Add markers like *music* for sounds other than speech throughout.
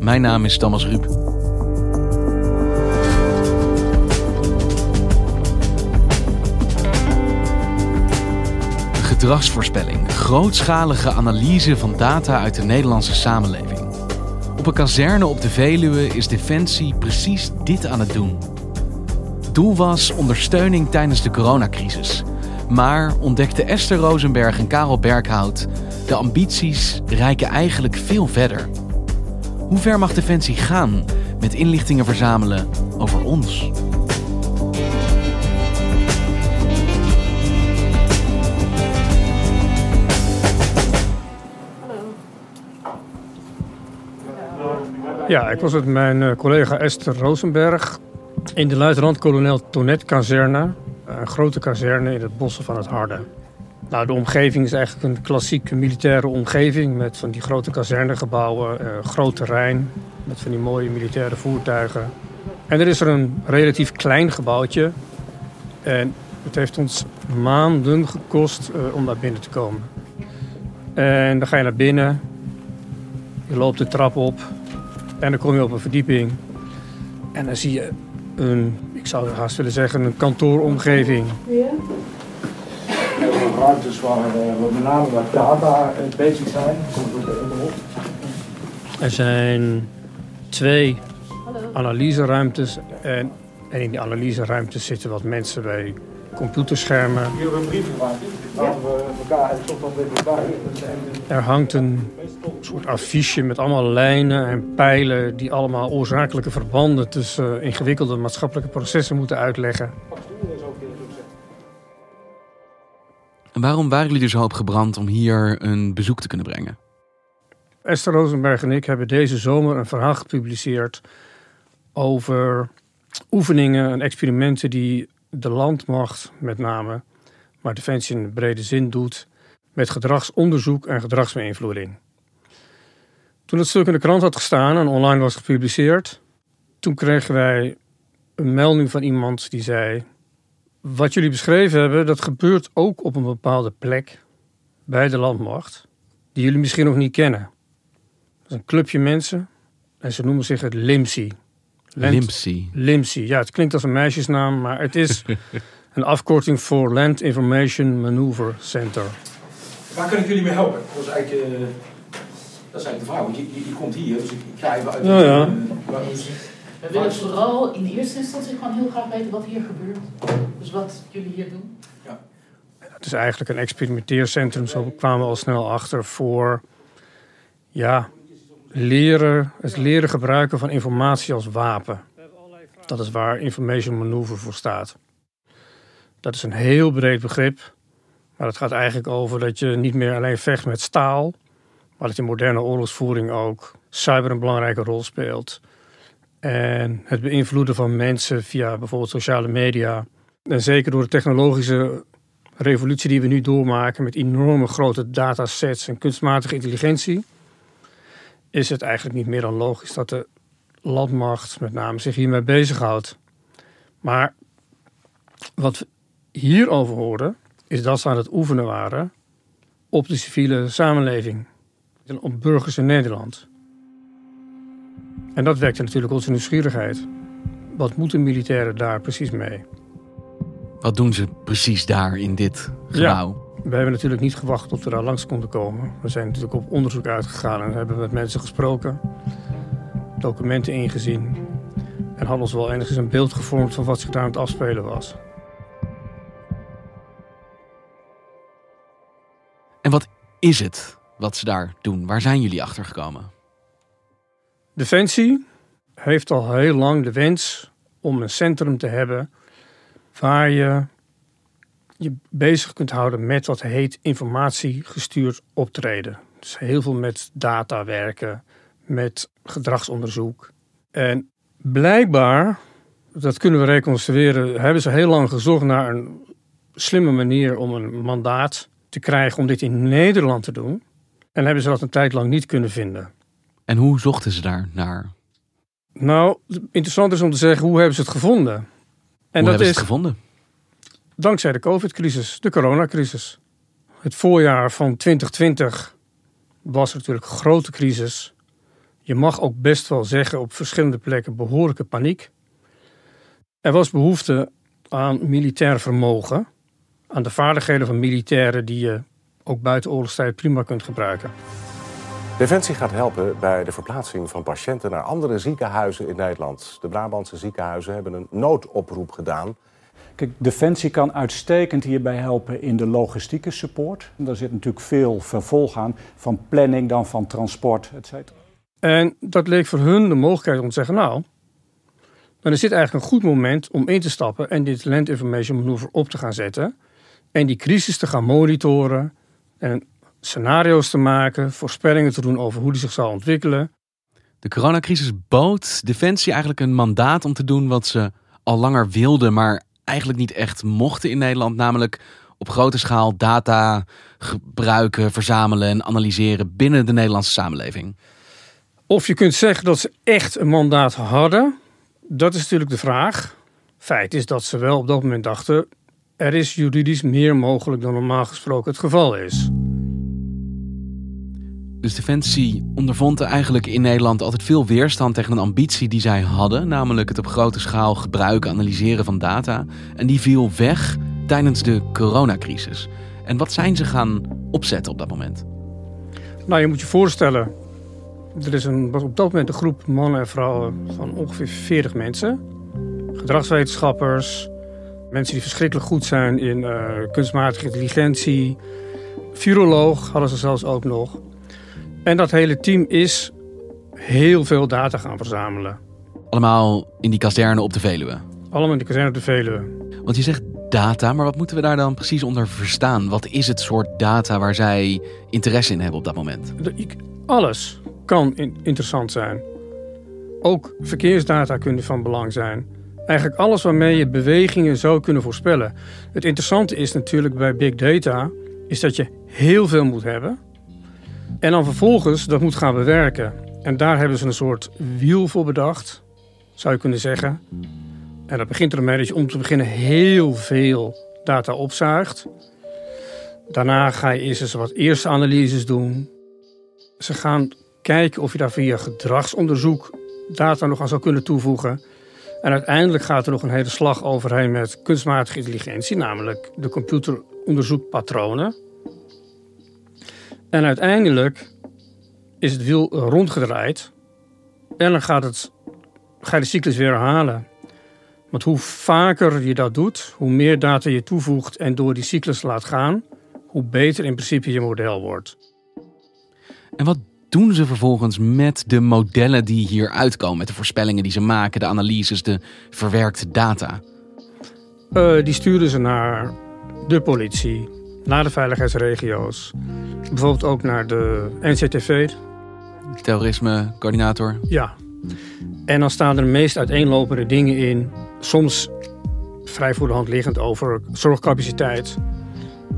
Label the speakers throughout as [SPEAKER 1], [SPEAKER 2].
[SPEAKER 1] Mijn naam is Thomas Ruip. Gedragsvoorspelling. Grootschalige analyse van data uit de Nederlandse samenleving. Op een kazerne op de Veluwe is Defensie precies dit aan het doen. Doel was ondersteuning tijdens de coronacrisis. Maar ontdekten Esther Rosenberg en Karel Berghout... de ambities reiken eigenlijk veel verder. Hoe ver mag Defensie gaan met inlichtingen verzamelen over ons?
[SPEAKER 2] Ja, ik was met mijn eh, collega Esther Rosenberg in de luitenant-kolonel Tonet-kazerne. Een grote kazerne in het bossen van het Harde. Nou, de omgeving is eigenlijk een klassieke militaire omgeving met van die grote kazernegebouwen, uh, groot terrein met van die mooie militaire voertuigen. En er is er een relatief klein gebouwtje en het heeft ons maanden gekost uh, om daar binnen te komen. En dan ga je naar binnen, je loopt de trap op en dan kom je op een verdieping en dan zie je een, ik zou haast willen zeggen, een kantooromgeving. Ja.
[SPEAKER 3] Ruimtes waar we met name met data bezig zijn.
[SPEAKER 2] Er zijn twee analyseruimtes en, en in die analyseruimtes zitten wat mensen bij computerschermen.
[SPEAKER 3] Hier hebben een brief gemaakt. Laten we elkaar en toch dan weer bij.
[SPEAKER 2] Er hangt een soort affiche met allemaal lijnen en pijlen die allemaal oorzakelijke verbanden tussen ingewikkelde maatschappelijke processen moeten uitleggen.
[SPEAKER 1] Waarom waren jullie er zo op gebrand om hier een bezoek te kunnen brengen?
[SPEAKER 2] Esther Rosenberg en ik hebben deze zomer een verhaal gepubliceerd over oefeningen en experimenten die de landmacht met name, maar Defensie in de brede zin doet, met gedragsonderzoek en gedragsbeïnvloeding. Toen het stuk in de krant had gestaan en online was gepubliceerd, toen kregen wij een melding van iemand die zei: Wat jullie beschreven hebben, dat gebeurt ook op een bepaalde plek bij de landmacht, die jullie misschien nog niet kennen. Dat is een clubje mensen en ze noemen zich het LIMSI.
[SPEAKER 1] Limpsy.
[SPEAKER 2] Limpsy, ja, het klinkt als een meisjesnaam, maar het is *laughs* een afkorting voor Land Information Maneuver Center.
[SPEAKER 3] Waar kan ik jullie mee helpen? Dat is eigenlijk, uh, dat is eigenlijk de vraag, want je, je, je komt hier, dus ik, ik ga even uit.
[SPEAKER 2] Ja, ja.
[SPEAKER 3] Uh,
[SPEAKER 4] we willen vooral in de eerste instantie gewoon heel graag weten wat hier gebeurt. Dus wat jullie hier doen.
[SPEAKER 3] Ja.
[SPEAKER 2] Het is eigenlijk een experimenteercentrum, zo kwamen we al snel achter, voor ja, leren, het leren gebruiken van informatie als wapen. Dat is waar information maneuver voor staat. Dat is een heel breed begrip, maar het gaat eigenlijk over dat je niet meer alleen vecht met staal, maar dat in moderne oorlogsvoering ook cyber een belangrijke rol speelt. En het beïnvloeden van mensen via bijvoorbeeld sociale media. En zeker door de technologische revolutie die we nu doormaken met enorme grote datasets en kunstmatige intelligentie is het eigenlijk niet meer dan logisch dat de landmacht met name zich hiermee bezighoudt. Maar wat we hierover hoorden, is dat ze aan het oefenen waren op de civiele samenleving, op burgers in Nederland. En dat wekte natuurlijk onze nieuwsgierigheid. Wat moeten militairen daar precies mee?
[SPEAKER 1] Wat doen ze precies daar in dit gebouw?
[SPEAKER 2] We hebben natuurlijk niet gewacht tot we daar langs konden komen. We zijn natuurlijk op onderzoek uitgegaan en hebben met mensen gesproken, documenten ingezien en hadden ons wel enigszins een beeld gevormd van wat zich daar aan het afspelen was.
[SPEAKER 1] En wat is het wat ze daar doen? Waar zijn jullie achter gekomen?
[SPEAKER 2] Defensie heeft al heel lang de wens om een centrum te hebben waar je je bezig kunt houden met wat heet informatiegestuurd optreden. Dus heel veel met data werken, met gedragsonderzoek. En blijkbaar, dat kunnen we reconstrueren, hebben ze heel lang gezocht naar een slimme manier om een mandaat te krijgen om dit in Nederland te doen. En hebben ze dat een tijd lang niet kunnen vinden.
[SPEAKER 1] En hoe zochten ze daar naar?
[SPEAKER 2] Nou, interessant is om te zeggen, hoe hebben ze het gevonden? En
[SPEAKER 1] hoe
[SPEAKER 2] dat is
[SPEAKER 1] het gevonden?
[SPEAKER 2] dankzij de COVID-crisis, de coronacrisis. Het voorjaar van 2020 was natuurlijk een grote crisis. Je mag ook best wel zeggen op verschillende plekken behoorlijke paniek. Er was behoefte aan militair vermogen, aan de vaardigheden van militairen die je ook buiten oorlogstijd prima kunt gebruiken.
[SPEAKER 5] Defensie gaat helpen bij de verplaatsing van patiënten naar andere ziekenhuizen in Nederland. De Brabantse ziekenhuizen hebben een noodoproep gedaan.
[SPEAKER 6] Kijk, Defensie kan uitstekend hierbij helpen in de logistieke support. Daar zit natuurlijk veel vervolg aan, van planning dan van transport, et cetera.
[SPEAKER 2] En dat leek voor hun de mogelijkheid om te zeggen, nou, dan is dit eigenlijk een goed moment om in te stappen en dit Land Information Maneuver op te gaan zetten. En die crisis te gaan monitoren en scenario's te maken, voorspellingen te doen over hoe die zich zal ontwikkelen.
[SPEAKER 1] De coronacrisis bood Defensie eigenlijk een mandaat om te doen wat ze al langer wilden, maar eigenlijk niet echt mochten in Nederland. Namelijk op grote schaal data gebruiken, verzamelen en analyseren binnen de Nederlandse samenleving.
[SPEAKER 2] Of je kunt zeggen dat ze echt een mandaat hadden, dat is natuurlijk de vraag. Feit is dat ze wel op dat moment dachten: er is juridisch meer mogelijk dan normaal gesproken het geval is.
[SPEAKER 1] Dus Defensie ondervond eigenlijk in Nederland altijd veel weerstand tegen een ambitie die zij hadden, namelijk het op grote schaal gebruiken, analyseren van data. En die viel weg tijdens de coronacrisis. En wat zijn ze gaan opzetten op dat moment?
[SPEAKER 2] Nou, je moet je voorstellen, er is een, was op dat moment een groep mannen en vrouwen van ongeveer 40 mensen. Gedragswetenschappers, mensen die verschrikkelijk goed zijn in uh, kunstmatige intelligentie. Viroloog hadden ze zelfs ook nog. En dat hele team is heel veel data gaan verzamelen.
[SPEAKER 1] Allemaal in die kazerne op de Veluwe?
[SPEAKER 2] Allemaal in die kazerne op de Veluwe.
[SPEAKER 1] Want je zegt data, maar wat moeten we daar dan precies onder verstaan? Wat is het soort data waar zij interesse in hebben op dat moment?
[SPEAKER 2] Alles kan interessant zijn. Ook verkeersdata kunnen van belang zijn. Eigenlijk alles waarmee je bewegingen zou kunnen voorspellen. Het interessante is natuurlijk bij big data is dat je heel veel moet hebben. En dan vervolgens dat moet gaan bewerken. En daar hebben ze een soort wiel voor bedacht, zou je kunnen zeggen. En dat begint ermee dat je om te beginnen heel veel data opzuigt. Daarna ga je eerst eens wat eerste analyses doen. Ze gaan kijken of je daar via gedragsonderzoek data nog aan zou kunnen toevoegen. En uiteindelijk gaat er nog een hele slag overheen met kunstmatige intelligentie, namelijk de computer onderzoekt patronen. En uiteindelijk is het wiel rondgedraaid. En dan gaat het, ga je de cyclus weer herhalen. Want hoe vaker je dat doet, hoe meer data je toevoegt en door die cyclus laat gaan, hoe beter in principe je model wordt.
[SPEAKER 1] En wat doen ze vervolgens met de modellen die hier uitkomen, met de voorspellingen die ze maken, de analyses, de verwerkte data?
[SPEAKER 2] Uh, die sturen ze naar de politie, naar de veiligheidsregio's, bijvoorbeeld ook naar de NCTV.
[SPEAKER 1] Terrorisme-coördinator.
[SPEAKER 2] Ja. En dan staan er de meest uiteenlopende dingen in. Soms vrij voor de hand liggend over zorgcapaciteit.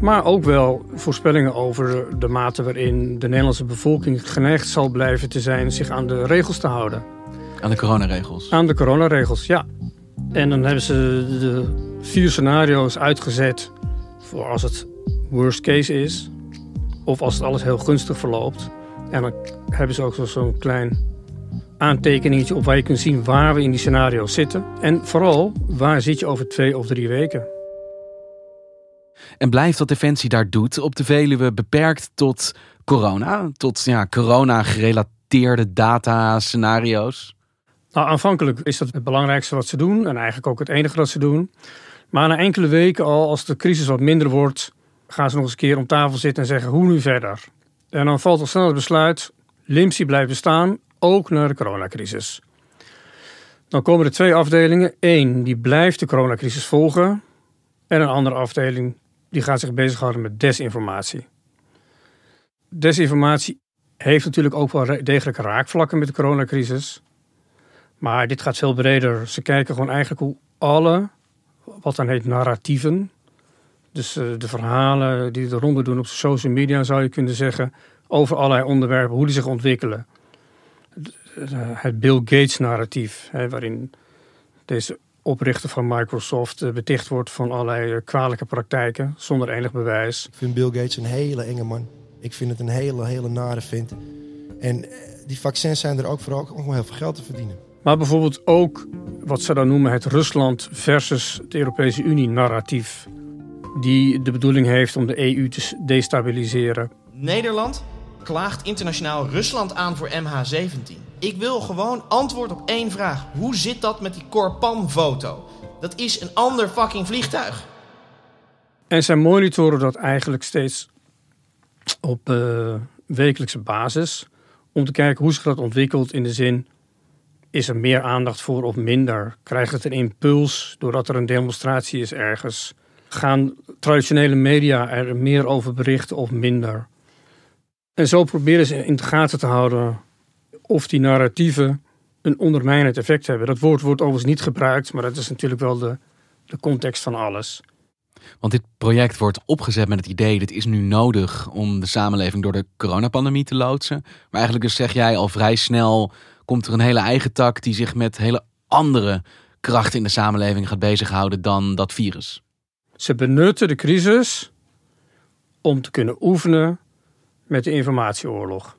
[SPEAKER 2] Maar ook wel voorspellingen over de mate waarin de Nederlandse bevolking geneigd zal blijven te zijn zich aan de regels te houden.
[SPEAKER 1] Aan de coronaregels?
[SPEAKER 2] Aan de coronaregels, ja. En dan hebben ze de vier scenario's uitgezet voor als het worst case is. Of als het alles heel gunstig verloopt. En dan hebben ze ook zo'n klein aantekeningetje op waar je kunt zien waar we in die scenario's zitten. En vooral, waar zit je over twee of drie weken.
[SPEAKER 1] En blijft wat Defensie daar doet op de Veluwe beperkt tot corona? Tot ja, corona-gerelateerde data-scenario's?
[SPEAKER 2] Nou, aanvankelijk is dat het belangrijkste wat ze doen. En eigenlijk ook het enige wat ze doen. Maar na enkele weken al, als de crisis wat minder wordt... gaan ze nog eens een keer om tafel zitten en zeggen hoe nu verder. En dan valt al snel het besluit, LIMSI blijft bestaan, ook na de coronacrisis. Dan komen er twee afdelingen. Eén, die blijft de coronacrisis volgen. En een andere afdeling, die gaat zich bezighouden met desinformatie. Desinformatie heeft natuurlijk ook wel degelijk raakvlakken met de coronacrisis. Maar dit gaat veel breder. Ze kijken gewoon eigenlijk hoe alle, wat dan heet narratieven, dus uh, de verhalen die de ronde doen op social media, zou je kunnen zeggen, over allerlei onderwerpen, hoe die zich ontwikkelen. Het Bill Gates narratief, hè, waarin deze oprichter van Microsoft uh, beticht wordt van allerlei uh, kwalijke praktijken, zonder enig bewijs.
[SPEAKER 7] Ik vind Bill Gates een hele enge man. Ik vind het een hele, hele nare vind. En die vaccins zijn er ook vooral om heel veel geld te verdienen.
[SPEAKER 2] Maar bijvoorbeeld ook wat ze dan noemen het Rusland versus de Europese Unie narratief. Die de bedoeling heeft om de EU te destabiliseren.
[SPEAKER 8] Nederland klaagt internationaal Rusland aan voor MH17. Ik wil gewoon antwoord op één vraag. Hoe zit dat met die Korpan-foto? Dat is een ander fucking vliegtuig.
[SPEAKER 2] En zij monitoren dat eigenlijk steeds op uh, wekelijkse basis. Om te kijken hoe zich dat ontwikkelt in de zin is er meer aandacht voor of minder? Krijgt het een impuls doordat er een demonstratie is ergens? Gaan traditionele media er meer over berichten of minder? En zo proberen ze in de gaten te houden of die narratieven een ondermijnend effect hebben. Dat woord wordt overigens niet gebruikt, maar dat is natuurlijk wel de, de context van alles.
[SPEAKER 1] Want dit project wordt opgezet met het idee: dit is nu nodig om de samenleving door de coronapandemie te loodsen. Maar eigenlijk dus zeg jij al vrij snel komt er een hele eigen tak die zich met hele andere krachten in de samenleving gaat bezighouden dan dat virus.
[SPEAKER 2] Ze benutten de crisis om te kunnen oefenen met de informatieoorlog.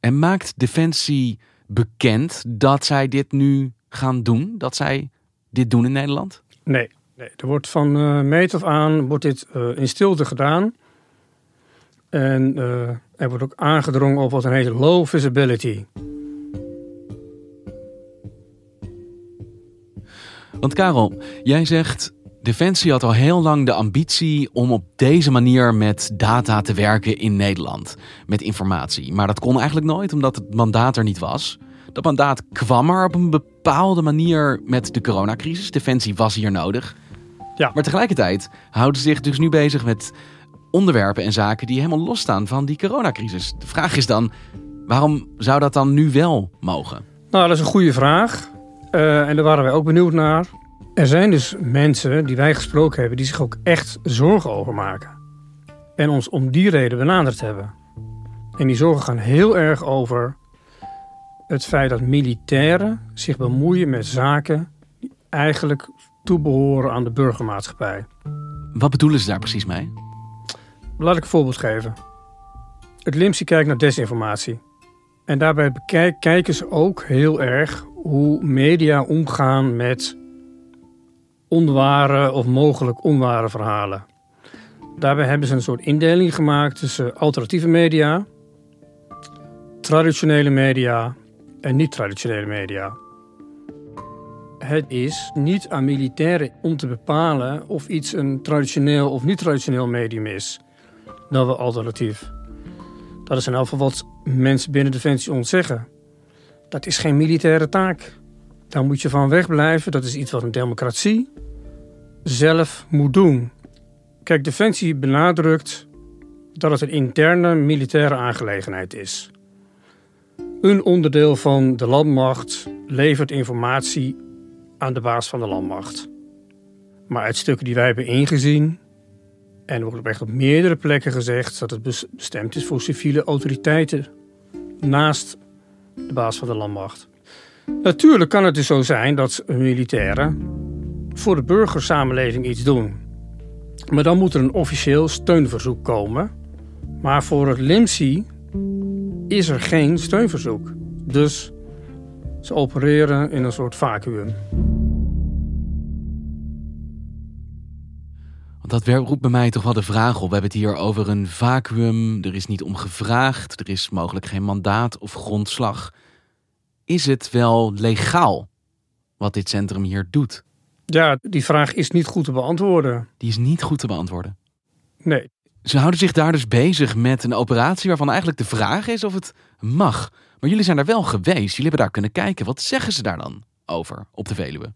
[SPEAKER 1] En maakt Defensie bekend dat zij dit nu gaan doen? Dat zij dit doen in Nederland?
[SPEAKER 2] Nee, nee er wordt van uh, meet af aan wordt dit uh, in stilte gedaan. En uh, er wordt ook aangedrongen op wat een heet low visibility.
[SPEAKER 1] Want Karel, jij zegt Defensie had al heel lang de ambitie om op deze manier met data te werken in Nederland. Met informatie. Maar dat kon eigenlijk nooit omdat het mandaat er niet was. Dat mandaat kwam er op een bepaalde manier met de coronacrisis. Defensie was hier nodig.
[SPEAKER 2] Ja.
[SPEAKER 1] Maar tegelijkertijd houden ze zich dus nu bezig met onderwerpen en zaken die helemaal losstaan van die coronacrisis. De vraag is dan, waarom zou dat dan nu wel mogen?
[SPEAKER 2] Nou, dat is een goede vraag. Uh, en daar waren wij ook benieuwd naar. Er zijn dus mensen die wij gesproken hebben die zich ook echt zorgen over maken. En ons om die reden benaderd hebben. En die zorgen gaan heel erg over het feit dat militairen zich bemoeien met zaken die eigenlijk toebehoren aan de burgermaatschappij.
[SPEAKER 1] Wat bedoelen ze daar precies mee?
[SPEAKER 2] Laat ik een voorbeeld geven. Het LIMSI kijkt naar desinformatie. En daarbij kijken ze ook heel erg hoe media omgaan met onware of mogelijk onware verhalen. Daarbij hebben ze een soort indeling gemaakt tussen alternatieve media, traditionele media en niet-traditionele media. Het is niet aan militairen om te bepalen of iets een traditioneel of niet-traditioneel medium is dan wel alternatief. Dat is in elk geval wat mensen binnen Defensie ons zeggen. Dat is geen militaire taak. Daar moet je van wegblijven. Dat is iets wat een democratie zelf moet doen. Kijk, Defensie benadrukt dat het een interne militaire aangelegenheid is. Een onderdeel van de landmacht levert informatie aan de baas van de landmacht. Maar uit stukken die wij hebben ingezien, en er wordt echt op meerdere plekken gezegd dat het bestemd is voor civiele autoriteiten naast de baas van de landmacht. Natuurlijk kan het dus zo zijn dat militairen voor de burgersamenleving iets doen. Maar dan moet er een officieel steunverzoek komen. Maar voor het LIMSI is er geen steunverzoek. Dus ze opereren in een soort vacuüm.
[SPEAKER 1] Dat roept bij mij toch wel de vraag op. We hebben het hier over een vacuüm. Er is niet om gevraagd. Er is mogelijk geen mandaat of grondslag. Is het wel legaal wat dit centrum hier doet?
[SPEAKER 2] Ja, die vraag is niet goed te beantwoorden.
[SPEAKER 1] Die is niet goed te beantwoorden.
[SPEAKER 2] Nee.
[SPEAKER 1] Ze houden zich daar dus bezig met een operatie waarvan eigenlijk de vraag is of het mag. Maar jullie zijn daar wel geweest. Jullie hebben daar kunnen kijken. Wat zeggen ze daar dan over op de Veluwe?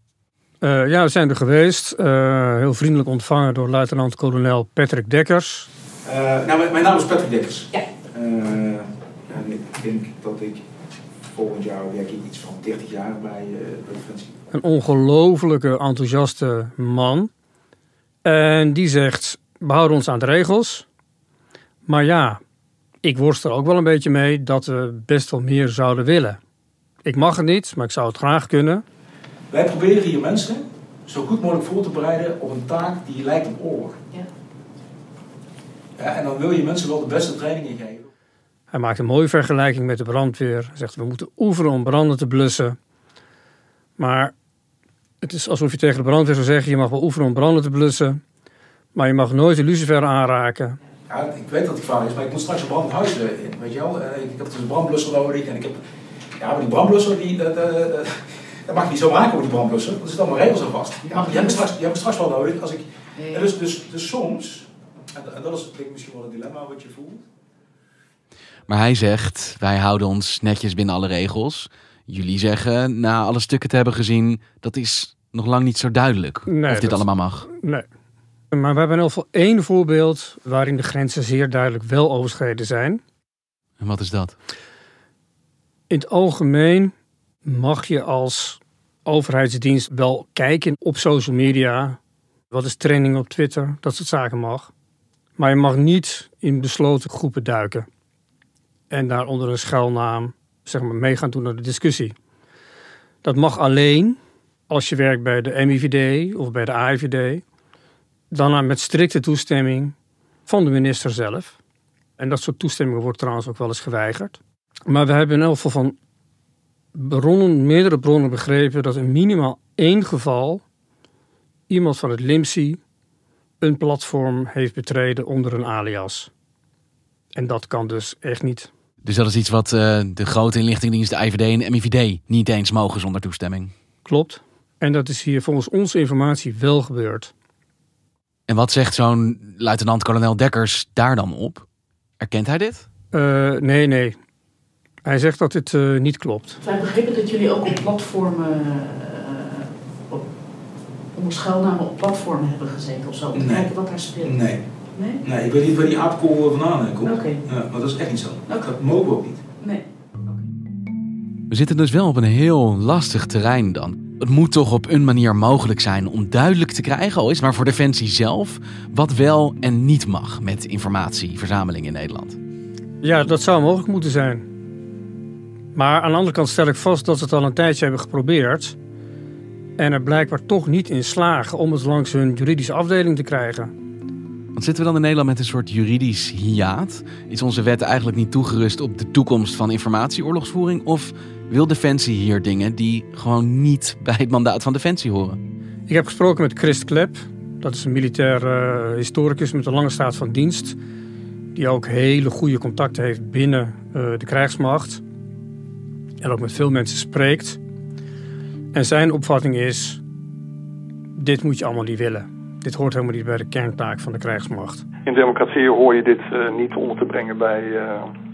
[SPEAKER 2] Uh, ja, we zijn er geweest. Uh, heel vriendelijk ontvangen door luitenant-kolonel Patrick Dekkers.
[SPEAKER 3] Uh, nou, mijn naam is Patrick Dekkers.
[SPEAKER 4] Ja.
[SPEAKER 3] en ik denk dat ik volgend jaar werk ik iets van 30 jaar bij, bij Defensie.
[SPEAKER 2] Een ongelofelijke enthousiaste man. En die zegt, we houden ons aan de regels. Maar ja, ik worstel ook wel een beetje mee dat we best wel meer zouden willen. Ik mag het niet, maar ik zou het graag kunnen.
[SPEAKER 3] Wij proberen hier mensen zo goed mogelijk voor te bereiden op een taak die lijkt op oorlog. Ja. ja. En dan wil je mensen wel de beste trainingen geven.
[SPEAKER 2] Hij maakt een mooie vergelijking met de brandweer. Hij zegt we moeten oefenen om branden te blussen. Maar het is alsof je tegen de brandweer zou zeggen: je mag wel oefenen om branden te blussen. Maar je mag nooit de lucifer aanraken.
[SPEAKER 3] Ja, ik weet dat die vader is, maar ik moet straks een brandhuis in. Weet je wel? Eh, ik heb dus een brandblusser nodig. En ik heb, ja, maar die brandblusser, die, dat, dat, dat mag je niet zo maken met die brandblusser. Dat zit allemaal regels aan vast. Ja, die, heb ik straks, die heb ik straks wel nodig. Als ik, dus, dus, dus soms, en dat is denk ik misschien wel een dilemma wat je voelt.
[SPEAKER 1] Maar hij zegt, wij houden ons netjes binnen alle regels. Jullie zeggen, na alle stukken te hebben gezien, dat is nog lang niet zo duidelijk. of dit allemaal mag.
[SPEAKER 2] Nee. Maar we hebben in ieder geval één voorbeeld waarin de grenzen zeer duidelijk wel overschreden zijn.
[SPEAKER 1] En wat is dat?
[SPEAKER 2] In het algemeen mag je als overheidsdienst wel kijken op social media. Wat is training op Twitter? Dat soort zaken mag. Maar je mag niet in besloten groepen duiken. En daar onder een schuilnaam zeg maar, mee gaan doen naar de discussie. Dat mag alleen als je werkt bij de MIVD of bij de AIVD dan met strikte toestemming van de minister zelf. En dat soort toestemmingen wordt trouwens ook wel eens geweigerd. Maar we hebben in elk geval van bronnen, meerdere bronnen begrepen dat in minimaal één geval iemand van het LIMSI een platform heeft betreden onder een alias. En dat kan dus echt niet.
[SPEAKER 1] Dus dat is iets wat uh, de grote inlichtingendiensten, de IVD en de MIVD niet eens mogen zonder toestemming?
[SPEAKER 2] Klopt. En dat is hier volgens onze informatie wel gebeurd.
[SPEAKER 1] En wat zegt zo'n luitenant-kolonel Dekkers daar dan op? Erkent hij dit?
[SPEAKER 2] Uh, nee, nee. Hij zegt dat dit uh, niet klopt.
[SPEAKER 4] Wij begrepen dat jullie ook op platformen, uh, op, onder schuilnamen op platformen hebben gezeten of zo. Om te nee. kijken wat daar speelt.
[SPEAKER 3] Nee. Nee? Nee, ik weet niet waar die aapkool vandaan komt. Oké. Okay. Ja, maar dat is echt niet zo. Okay. Dat mogen we ook niet.
[SPEAKER 4] Nee.
[SPEAKER 1] We zitten dus wel op een heel lastig terrein dan. Het moet toch op een manier mogelijk zijn om duidelijk te krijgen, al is maar voor Defensie zelf, wat wel en niet mag met informatieverzameling in Nederland.
[SPEAKER 2] Ja, dat zou mogelijk moeten zijn. Maar aan de andere kant stel ik vast dat ze het al een tijdje hebben geprobeerd. En er blijkbaar toch niet in slagen om het langs hun juridische afdeling te krijgen.
[SPEAKER 1] Want zitten we dan in Nederland met een soort juridisch hiaat? Is onze wet eigenlijk niet toegerust op de toekomst van informatieoorlogsvoering? Of wil Defensie hier dingen die gewoon niet *laughs* bij het mandaat van Defensie horen?
[SPEAKER 2] Ik heb gesproken met Christ Klep. Dat is een militair uh, historicus met een lange staat van dienst. Die ook hele goede contacten heeft binnen uh, de krijgsmacht. En ook met veel mensen spreekt. En zijn opvatting is: dit moet je allemaal niet willen. Dit hoort helemaal niet bij de kerntaak van de krijgsmacht.
[SPEAKER 9] In democratie hoor je dit uh, niet onder te brengen bij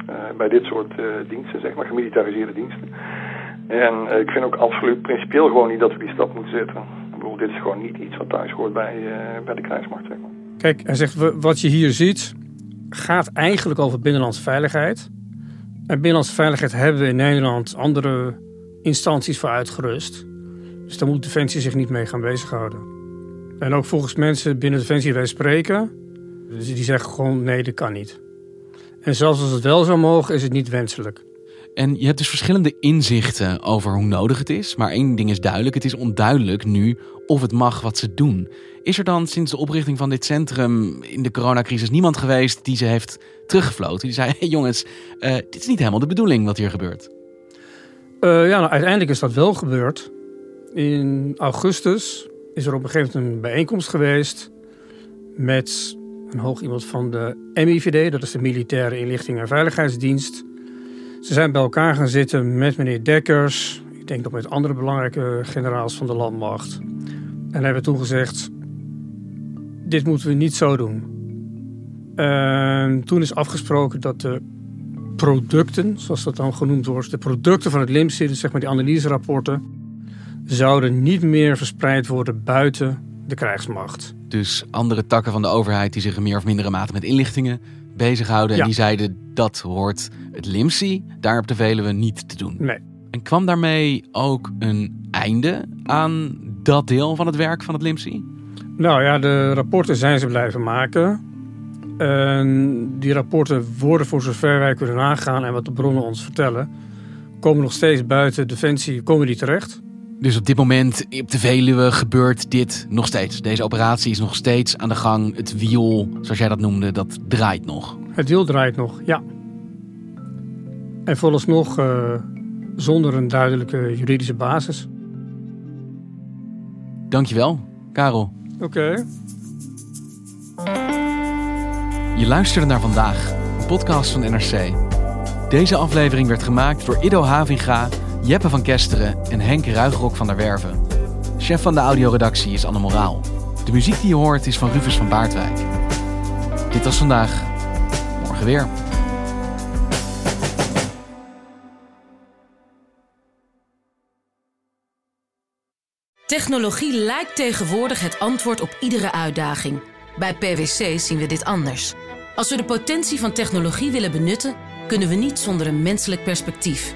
[SPEAKER 9] eh, bij dit soort eh, diensten, zeg maar, gemilitariseerde diensten. En eh, ik vind ook absoluut principieel gewoon niet dat we die stap moeten zetten. Ik bedoel, dit is gewoon niet iets wat thuis hoort bij, bij de krijgsmacht, zeg maar.
[SPEAKER 2] Kijk, hij zegt, wat je hier ziet, gaat eigenlijk over binnenlandse veiligheid. En binnenlandse veiligheid hebben we in Nederland andere instanties voor uitgerust. Dus daar moet Defensie zich niet mee gaan bezighouden. En ook volgens mensen binnen Defensie wij spreken, dus die zeggen gewoon nee, dat kan niet. En zelfs als het wel zou mogen, is het niet wenselijk.
[SPEAKER 1] En je hebt dus verschillende inzichten over hoe nodig het is. Maar één ding is duidelijk: het is onduidelijk nu of het mag wat ze doen. Is er dan sinds de oprichting van dit centrum in de coronacrisis niemand geweest die ze heeft teruggefloten? Die zei: *laughs* hey jongens, uh, dit is niet helemaal de bedoeling wat hier gebeurt.
[SPEAKER 2] Uh, ja, nou, uiteindelijk is dat wel gebeurd. In augustus is er op een gegeven moment een bijeenkomst geweest met een hoog iemand van de MIVD, dat is de Militaire Inlichting en Veiligheidsdienst. Ze zijn bij elkaar gaan zitten met meneer Dekkers, ik denk nog met andere belangrijke generaals van de landmacht. En hebben toen gezegd: Dit moeten we niet zo doen. En toen is afgesproken dat de producten, zoals dat dan genoemd wordt, de producten van het LIMSI, dus zeg maar die analyserapporten, zouden niet meer verspreid worden buiten de krijgsmacht.
[SPEAKER 1] Dus andere takken van de overheid die zich in meer of mindere mate met inlichtingen bezighouden. En die zeiden dat hoort het LIMSI daar op de Veluwe niet te doen.
[SPEAKER 2] Nee.
[SPEAKER 1] En kwam daarmee ook een einde aan dat deel van het werk van het LIMSI?
[SPEAKER 2] Nou ja, de rapporten zijn ze blijven maken. En die rapporten worden voor zover wij kunnen nagaan en wat de bronnen ons vertellen, komen nog steeds buiten Defensie, komen die terecht.
[SPEAKER 1] Dus op dit moment op de Veluwe gebeurt dit nog steeds. Deze operatie is nog steeds aan de gang. Het wiel, zoals jij dat noemde, dat draait nog.
[SPEAKER 2] Het wiel draait nog, ja. En vooralsnog eh, zonder een duidelijke juridische basis.
[SPEAKER 1] Dankjewel, Karel.
[SPEAKER 2] Oké.
[SPEAKER 1] Je luisterde naar vandaag, een podcast van NRC. Deze aflevering werd gemaakt door Ido Havinga, Jeppe van Kesteren en Henk Ruigrok van der Werven. Chef van de audioredactie is Anne Moraal. De muziek die je hoort is van Rufus van Baardwijk. Dit was vandaag. Morgen weer.
[SPEAKER 10] Technologie lijkt tegenwoordig het antwoord op iedere uitdaging. Bij PwC zien we dit anders. Als we de potentie van technologie willen benutten, kunnen we niet zonder een menselijk perspectief.